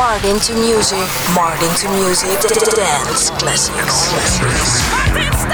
Martin to Music, Martin to Music, Dance Classics. zaterdagavond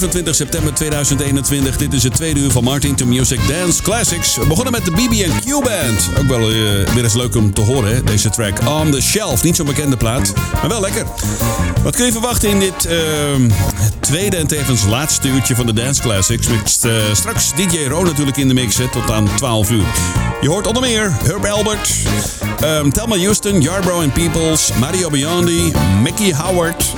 25 september 2021. Dit is het tweede uur van Martin to Music Dance Classics. We begonnen met de BB&Q Band. Ook wel uh, weer eens leuk om te horen, hè? deze track. On the Shelf. Niet zo'n bekende plaat, maar wel lekker. Wat kun je verwachten in dit uh, tweede en tevens laatste uurtje van de Dance Classics? Met uh, straks DJ Ro natuurlijk in de mix tot aan 12 uur. Je hoort onder meer Herb Albert, Um, Thelma Houston, Yarbrough and Peoples, Mario Biondi, Mickey Howard,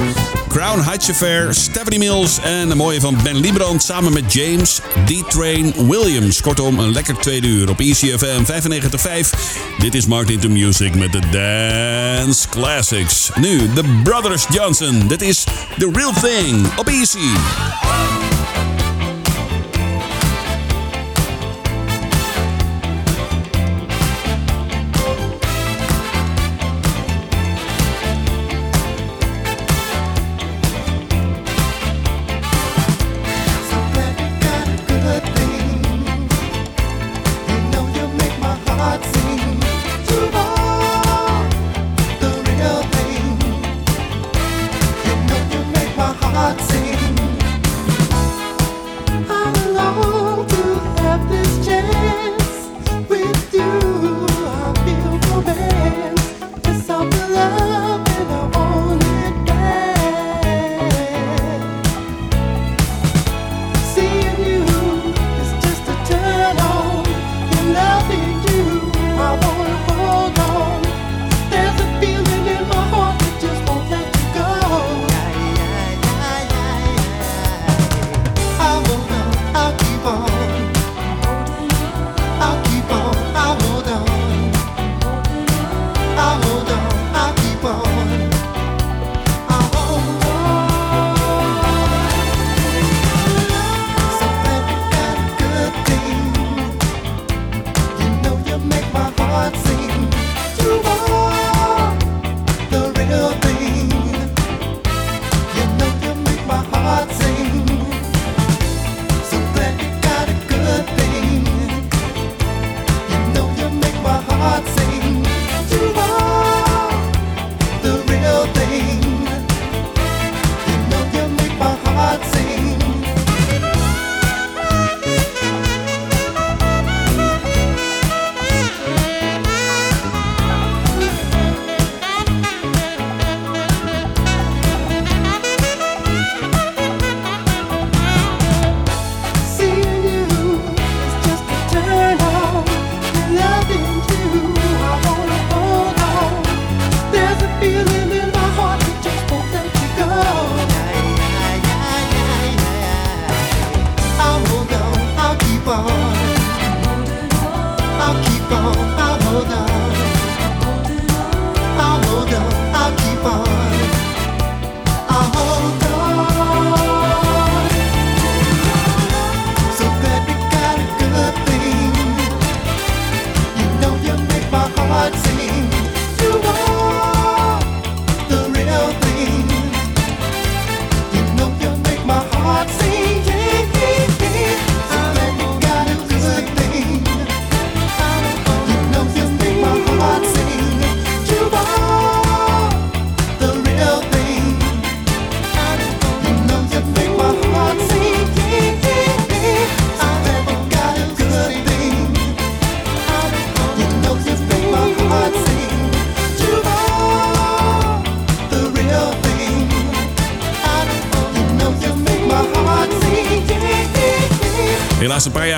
Crown Heights Affair, Stephanie Mills en een mooie van Ben Liebrand samen met James D-Train Williams. Kortom, een lekker tweede uur op ECFM 95.5. Dit is Martin to Music met de Dance Classics. Nu, The Brothers Johnson. Dit is The Real Thing op Easy.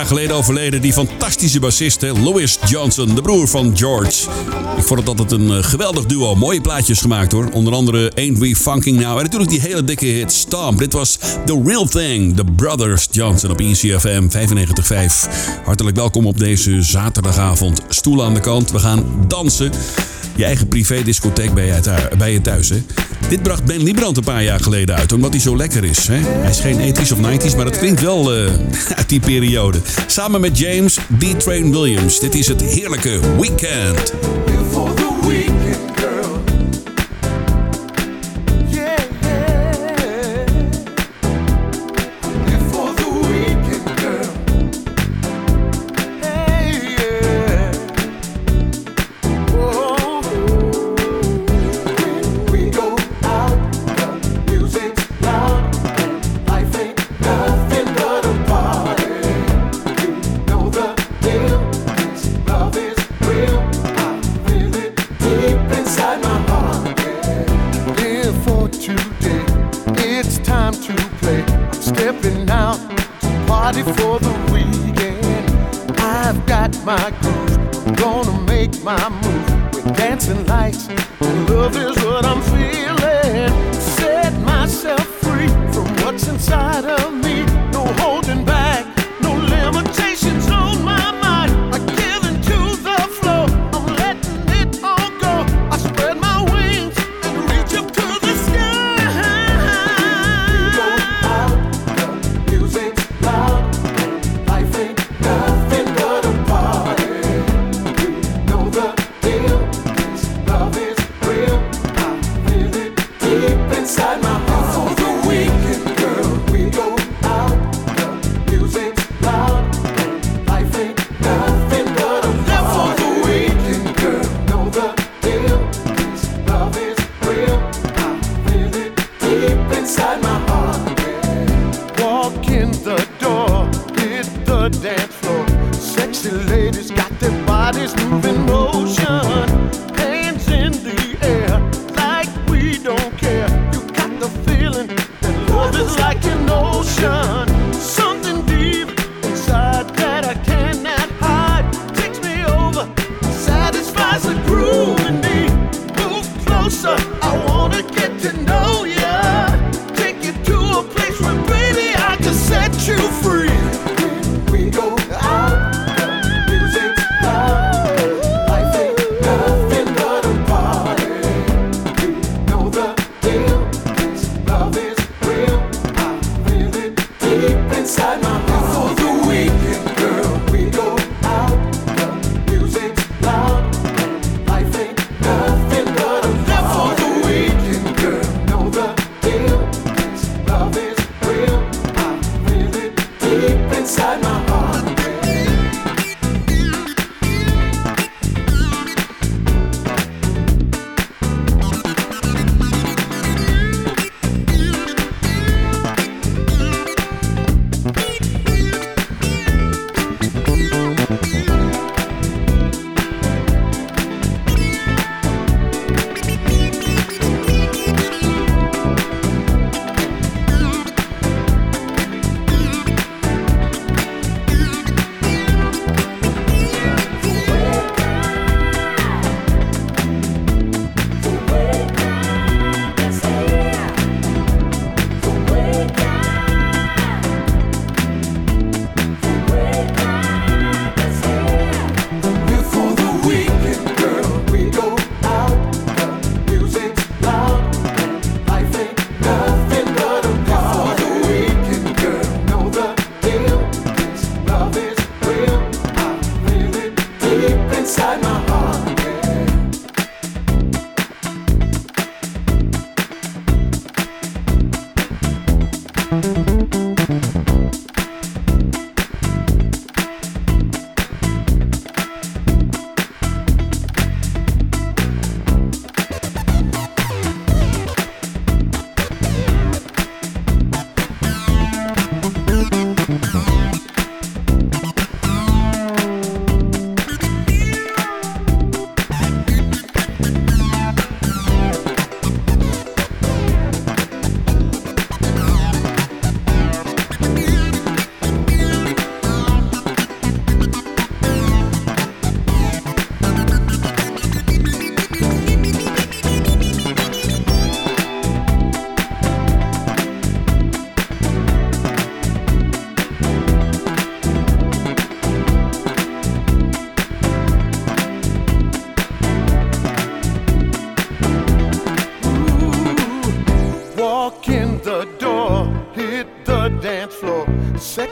Geleden overleden die fantastische bassist Louis Johnson, de broer van George. Ik vond het altijd een eh, geweldig duo. Mooie plaatjes gemaakt hoor. Onder andere Ain't We Funking Now. En natuurlijk die hele dikke hit Stomp. Dit was The Real Thing. The Brothers Johnson op ECFM 95.5. Hartelijk welkom op deze zaterdagavond. Stoel aan de kant. We gaan dansen. Je eigen privé-discotheek bij je, bij je thuis. Hè? Dit bracht Ben Liebrand een paar jaar geleden uit, omdat hij zo lekker is. Hè? Hij is geen 80s of 90s, maar het klinkt wel uh, uit die periode. Samen met James D-Train Williams. Dit is het heerlijke Weekend. groove. Gonna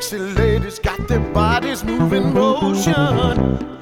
Sexy ladies got their bodies moving motion.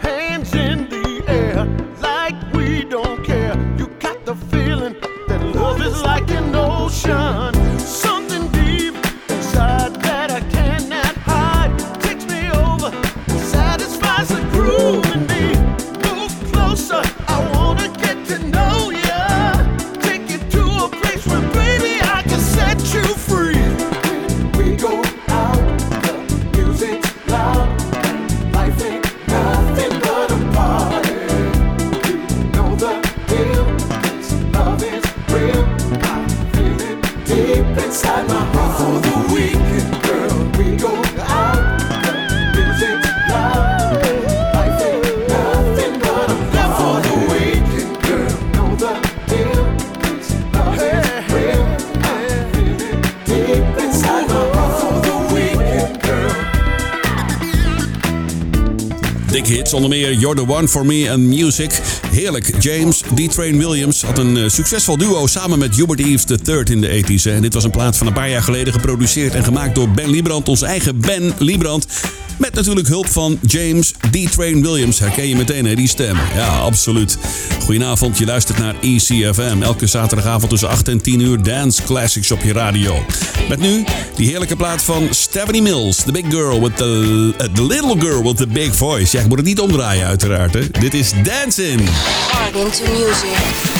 The One for Me and Music. Heerlijk. James D. Train Williams had een eh, succesvol duo samen met Hubert Eves III in de 80s. En dit was een plaat van een paar jaar geleden geproduceerd en gemaakt door Ben Liebrand, onze eigen Ben Liebrand. Met natuurlijk hulp van James D. Train Williams. Herken je meteen, die stem? Ja, absoluut. Goedenavond, je luistert naar ECFM. Elke zaterdagavond tussen 8 en 10 uur Dance Classics op je radio. Met nu die heerlijke plaat van Stephanie Mills. The big girl with the... uh, the little girl with the big voice. Ja, ik moet het niet omdraaien uiteraard, hè. Dit is Dancing. Martin to music.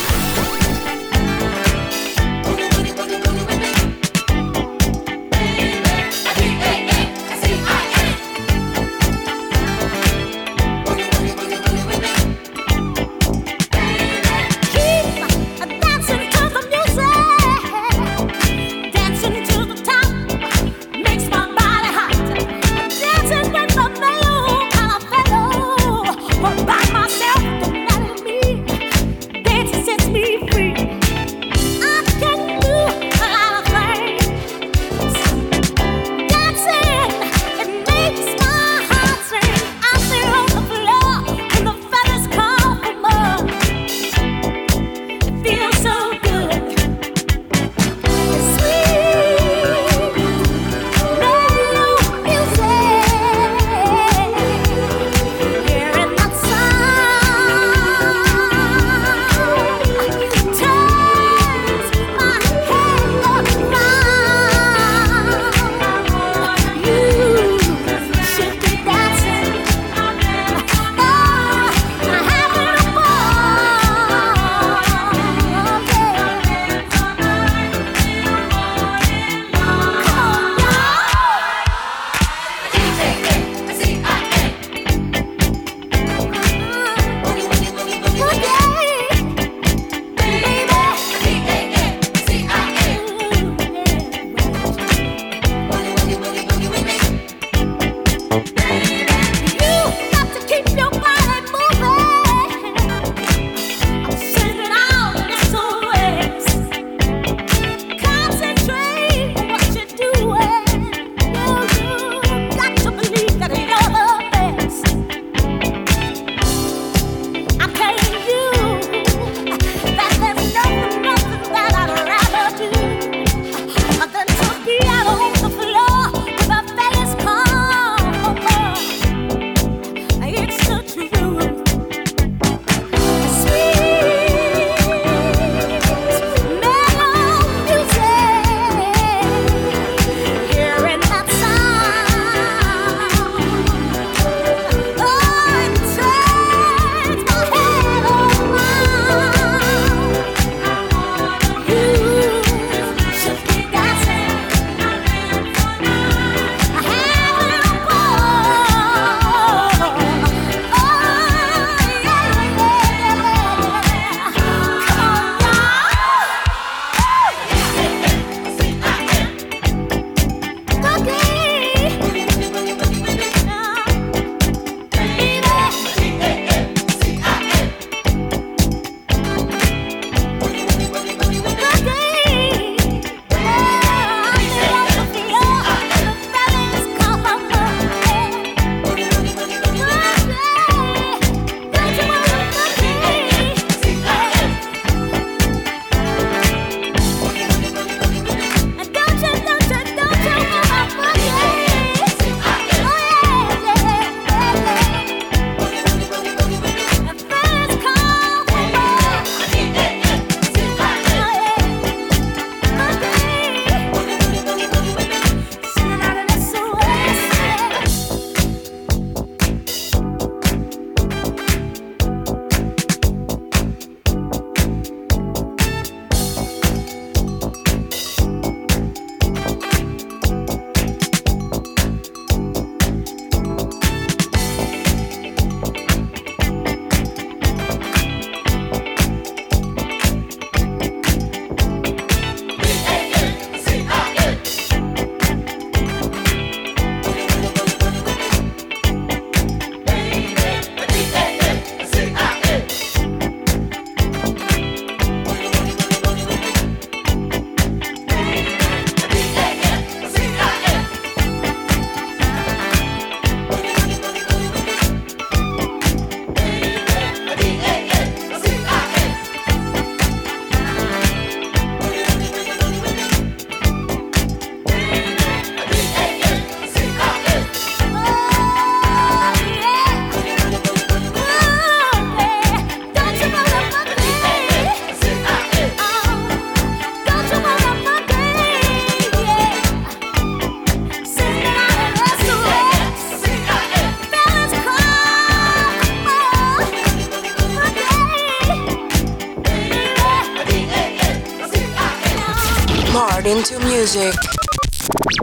Martin to music.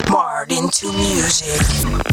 Martin to music.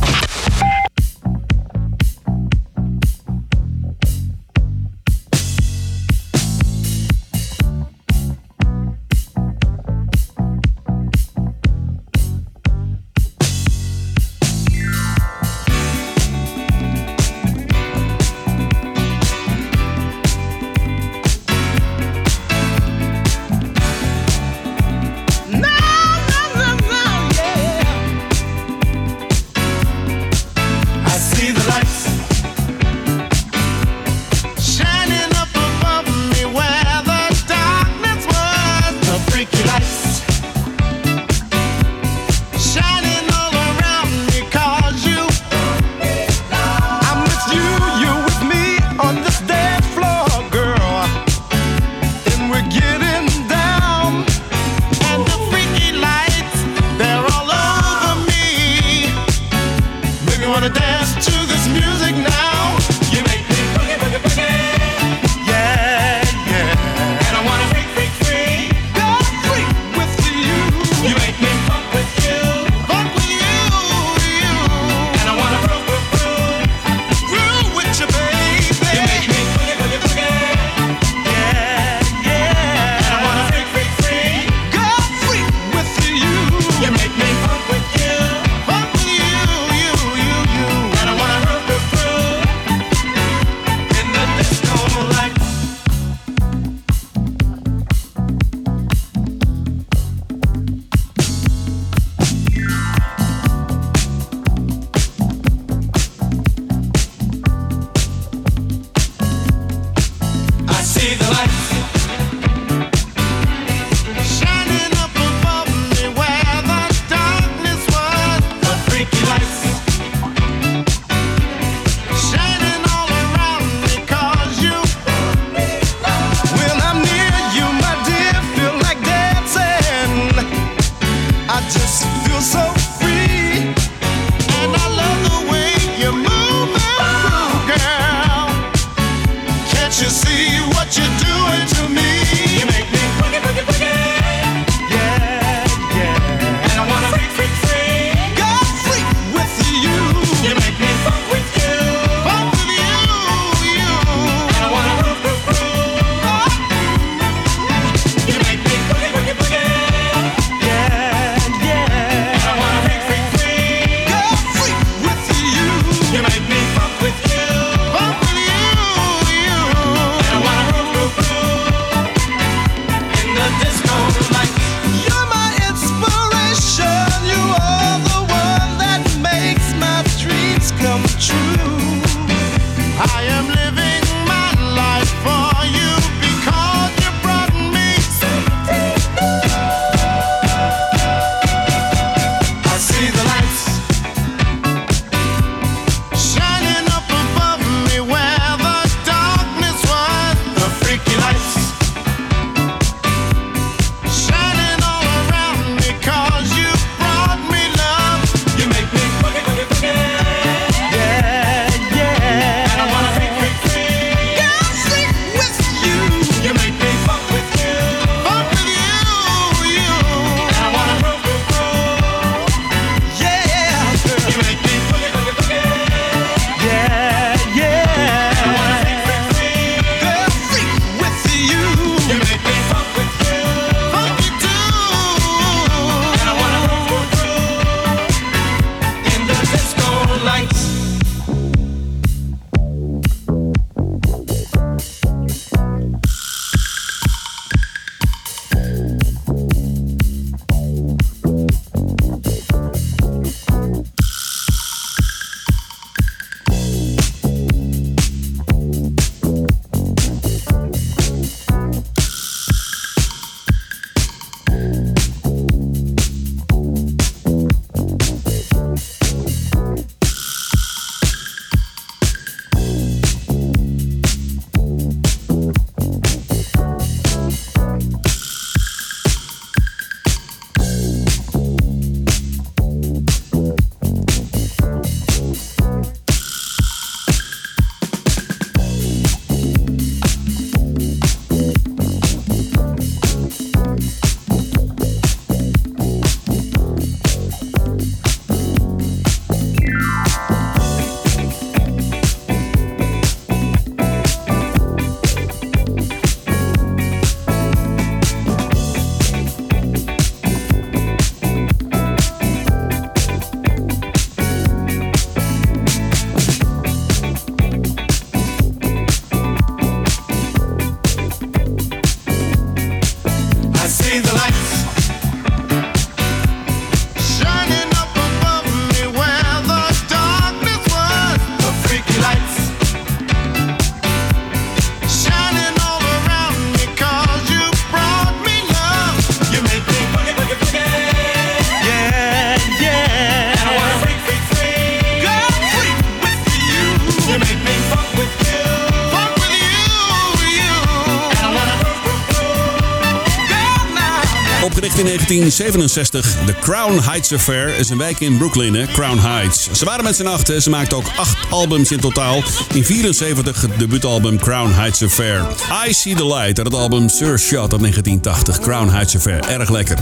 1967. The Crown Heights Affair is een wijk in Brooklyn? Crown Heights. Ze waren met z'n achten. Ze maakten ook acht albums in totaal. In 74 het debuutalbum Crown Heights Affair. I See the Light uit het album Sir Shot uit 1980. Crown Heights Affair, erg lekker.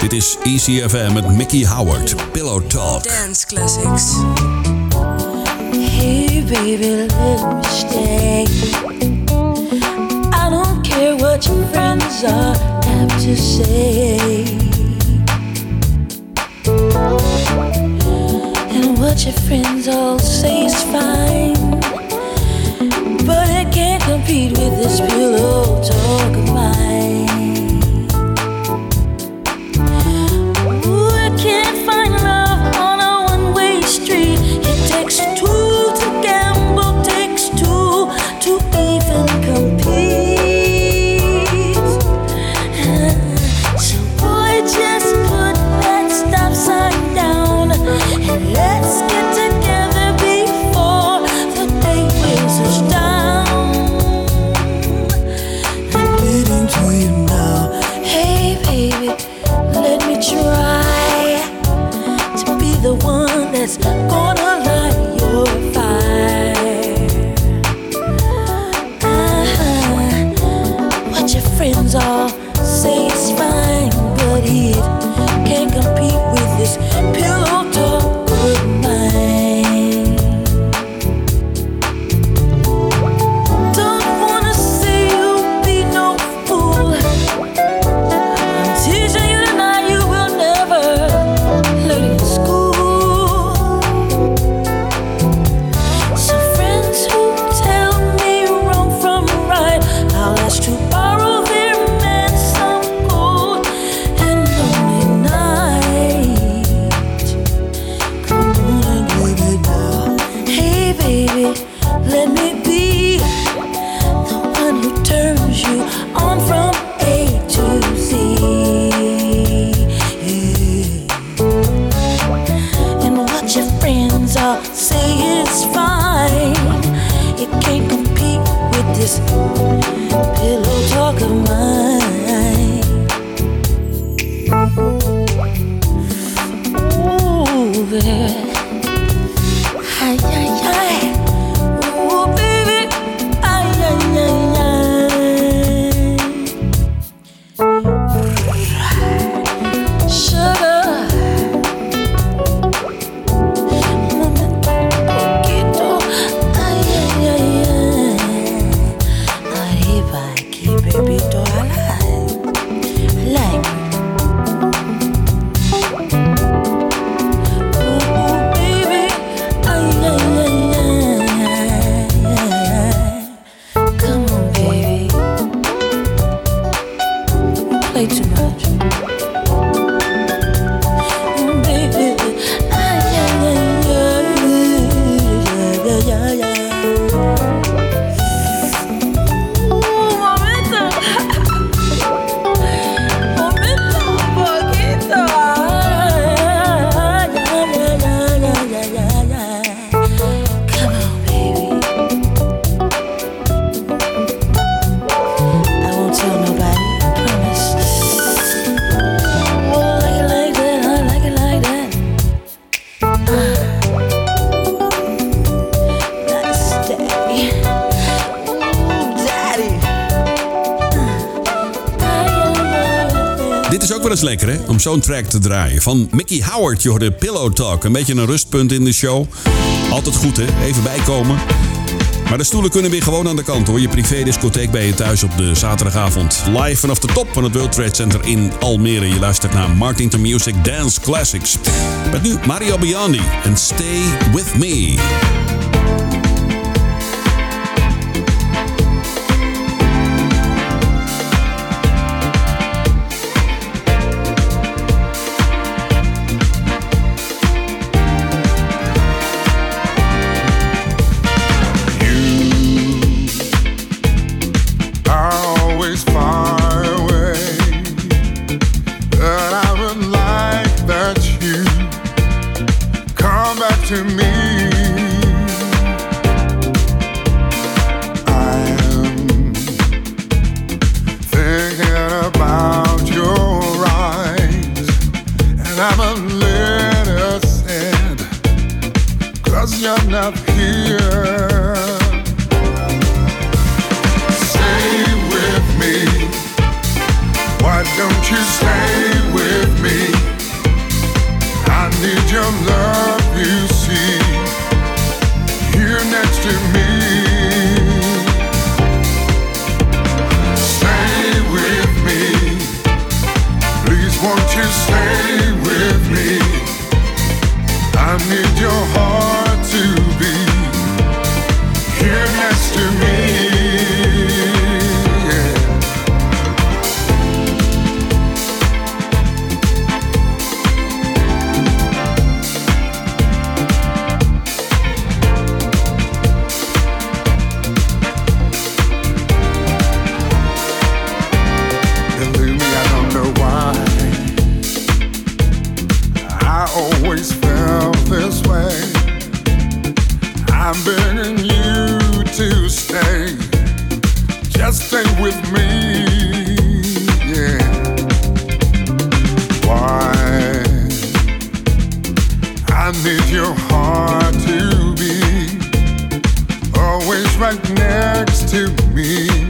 Dit is ECFM met Mickey Howard. Pillow Talk. Dance classics. Hey, baby, let me stay. I don't care what your friends are to say. What your friends all say is fine. But it can't compete with this pillow talk of mine. Is lekker, hè? Om zo'n track te draaien. Van Mickey Howard, je Pillow Talk. Een beetje een rustpunt in de show. Altijd goed, hè? Even bijkomen. Maar de stoelen kunnen weer gewoon aan de kant, hoor. Je privé-discotheek bij je thuis op de zaterdagavond. Live vanaf de top van het World Trade Center in Almere. Je luistert naar Martin to Music Dance Classics. Met nu Mario Biondi en Stay With Me. I'm begging you to stay. Just stay with me. Yeah. Why? I need your heart to be always right next to me.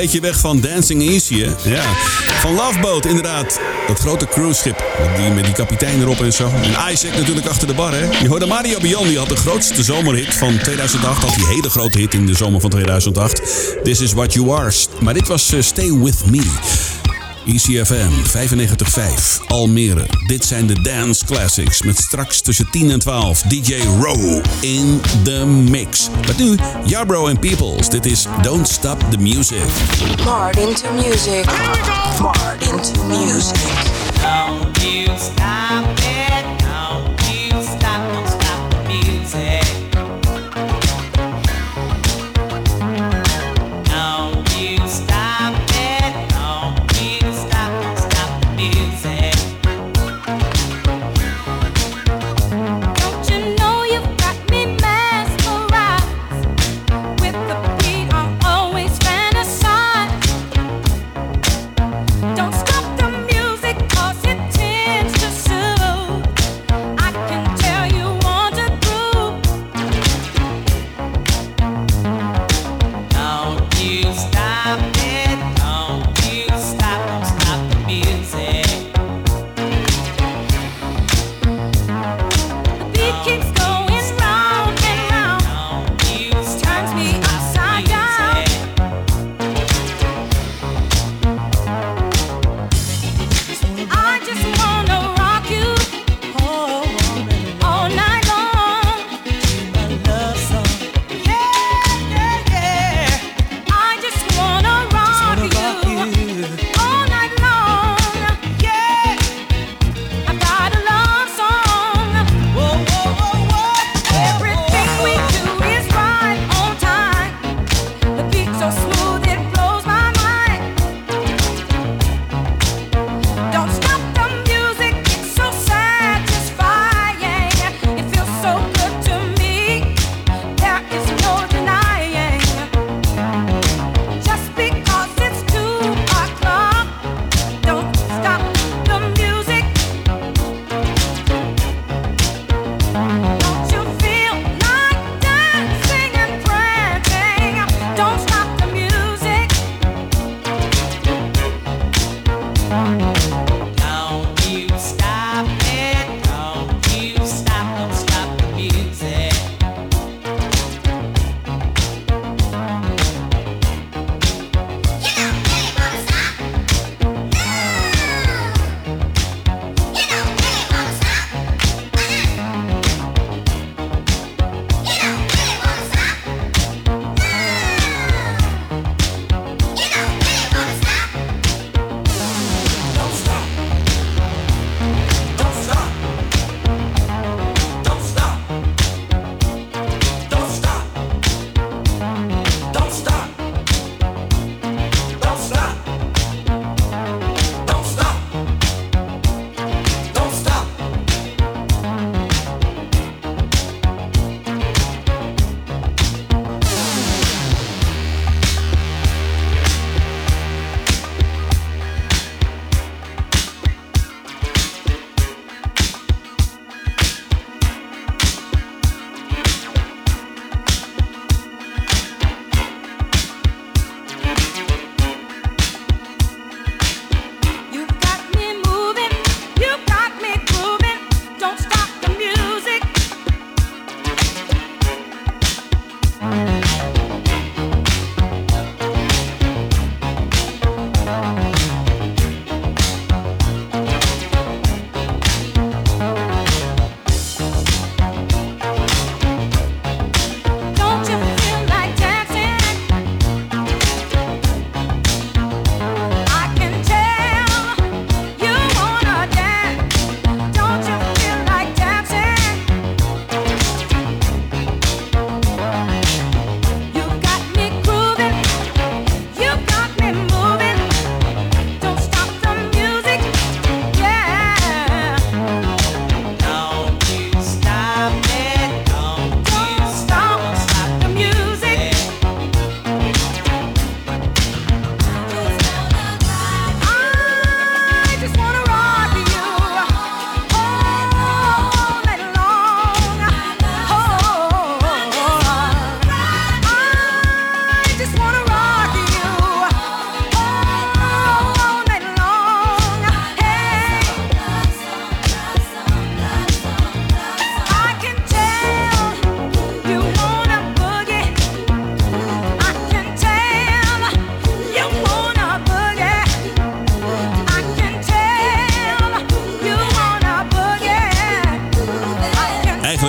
Beetje weg van Dancing Easy, hè? Ja. Van Loveboat, inderdaad. Dat grote cruiseschip. Die, met die kapitein erop en zo. En Isaac natuurlijk achter de bar, hè? Je hoorde Mario Bion, die had de grootste zomerhit van 2008. Had die hele grote hit in de zomer van 2008. This is what you are. Maar dit was eh, Stay With Me. ECFM 95.5 Almere. Dit zijn de Dance Classics met straks tussen 10 en 12 DJ Row in the mix. Maar nu Jarbro and Peoples. Dit is Don't Stop the Music. Martin to music. Martin to music. Don't you stop it,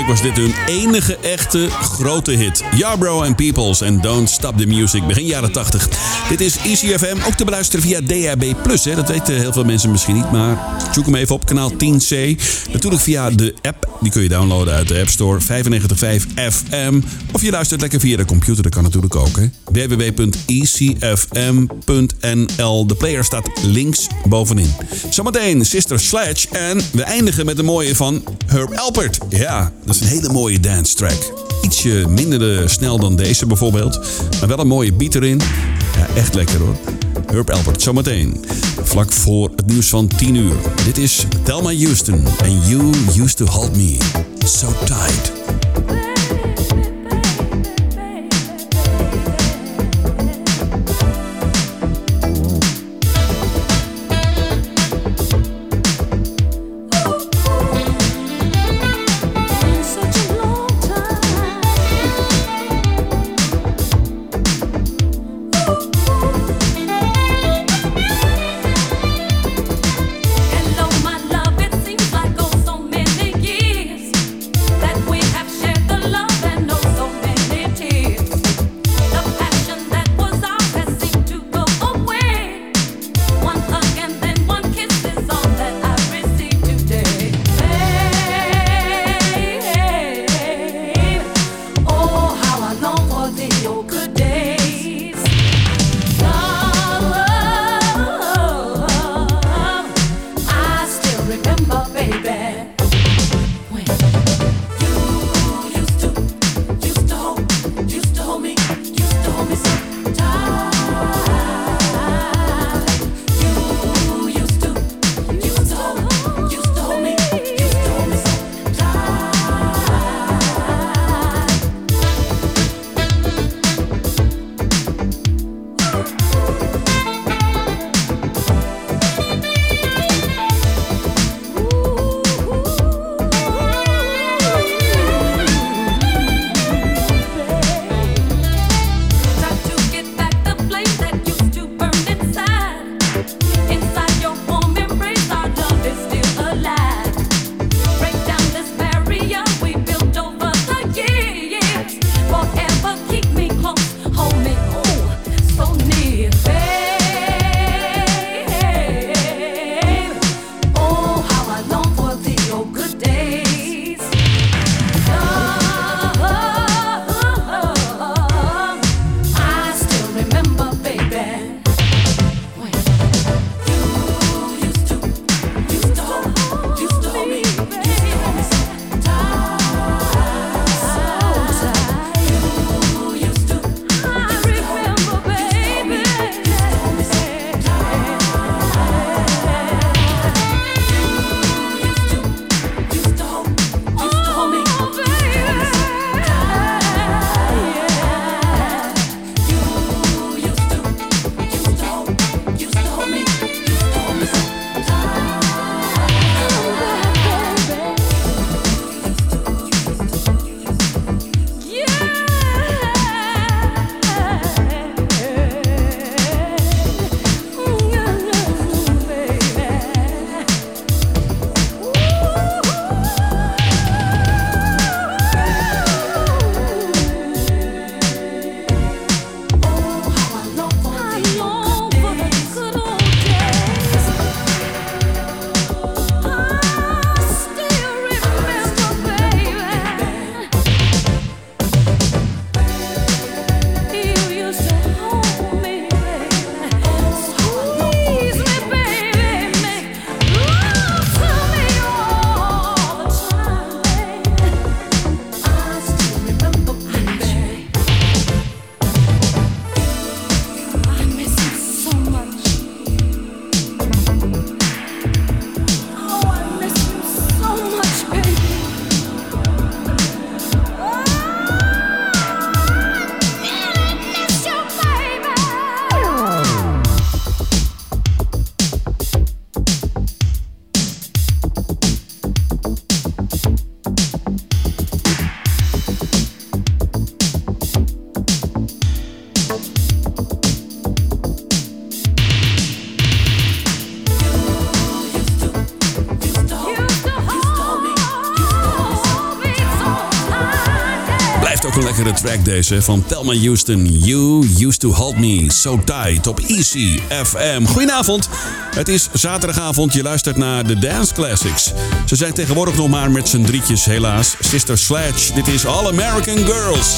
dit hun enige echte grote hit. Yarbrough and Peoples en Don't Stop the Music, begin jaren 80. Dit is ECFM, ook te beluisteren via DAB+. Hè. Dat weten heel veel mensen misschien niet, maar zoek hem even op, kanaal 10C. Natuurlijk via de app, die kun je downloaden uit de App Store, 95.5 FM. Of je luistert lekker via de computer, dat kan natuurlijk ook. www.ecfm.nl De player staat links bovenin. Zometeen Sister Sledge en we eindigen met een mooie van Herb Alpert. Ja, dat is een hele mooie dance track. Ietsje minder eh, snel dan deze bijvoorbeeld, maar wel een mooie beat erin. Ja, echt lekker hoor. Herb Alpert, zometeen. Vlak voor het nieuws van 10 uur. Dit is Thelma Houston en You Used to Hold Me So Tight. Track deze van Thelma Houston. You used to hold me so tight op Easy FM. Goedenavond. Het is zaterdagavond. Je luistert naar de Dance Classics. Ze zijn tegenwoordig nog maar met z'n drietjes helaas. Sister Sledge. Dit is All American Girls.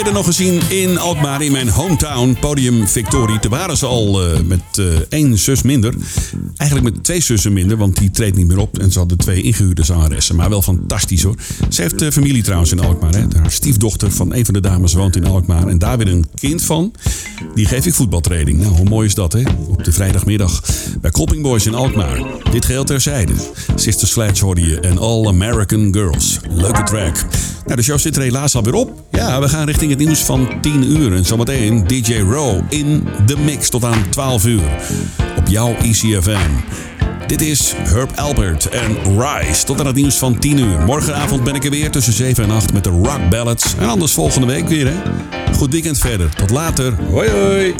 Geleden nog gezien in Alkmaar, in mijn hometown, podium Victorie. Toen waren ze al eh, met eh, één zus minder. Eigenlijk met twee zussen minder, want die treedt niet meer op. En ze hadden twee ingehuurde zangeressen. Maar wel fantastisch hoor. Ze heeft eh, familie trouwens in Alkmaar. Hè. Haar stiefdochter van een van de dames woont in Alkmaar. En daar weer een kind van. Die geef ik voetbaltraining. Nou, hoe mooi is dat hè? Op de vrijdagmiddag bij Klopping Boys in Alkmaar. Dit geheel terzijde. Sister Sledge hoorde je en All American Girls. Leuke track. Nou, de show zit er helaas alweer op. Ja, we gaan richting het nieuws van 10 uur. En zometeen DJ Row in de mix tot aan 12 uur. Op jouw ECFM. Dit is Herb Albert en Rise. Tot aan het nieuws van 10 uur. Morgenavond ben ik er weer tussen 7 en 8 met de Rock Ballads. En anders volgende week weer, hè. Goed weekend verder. Tot later. Hoi hoi.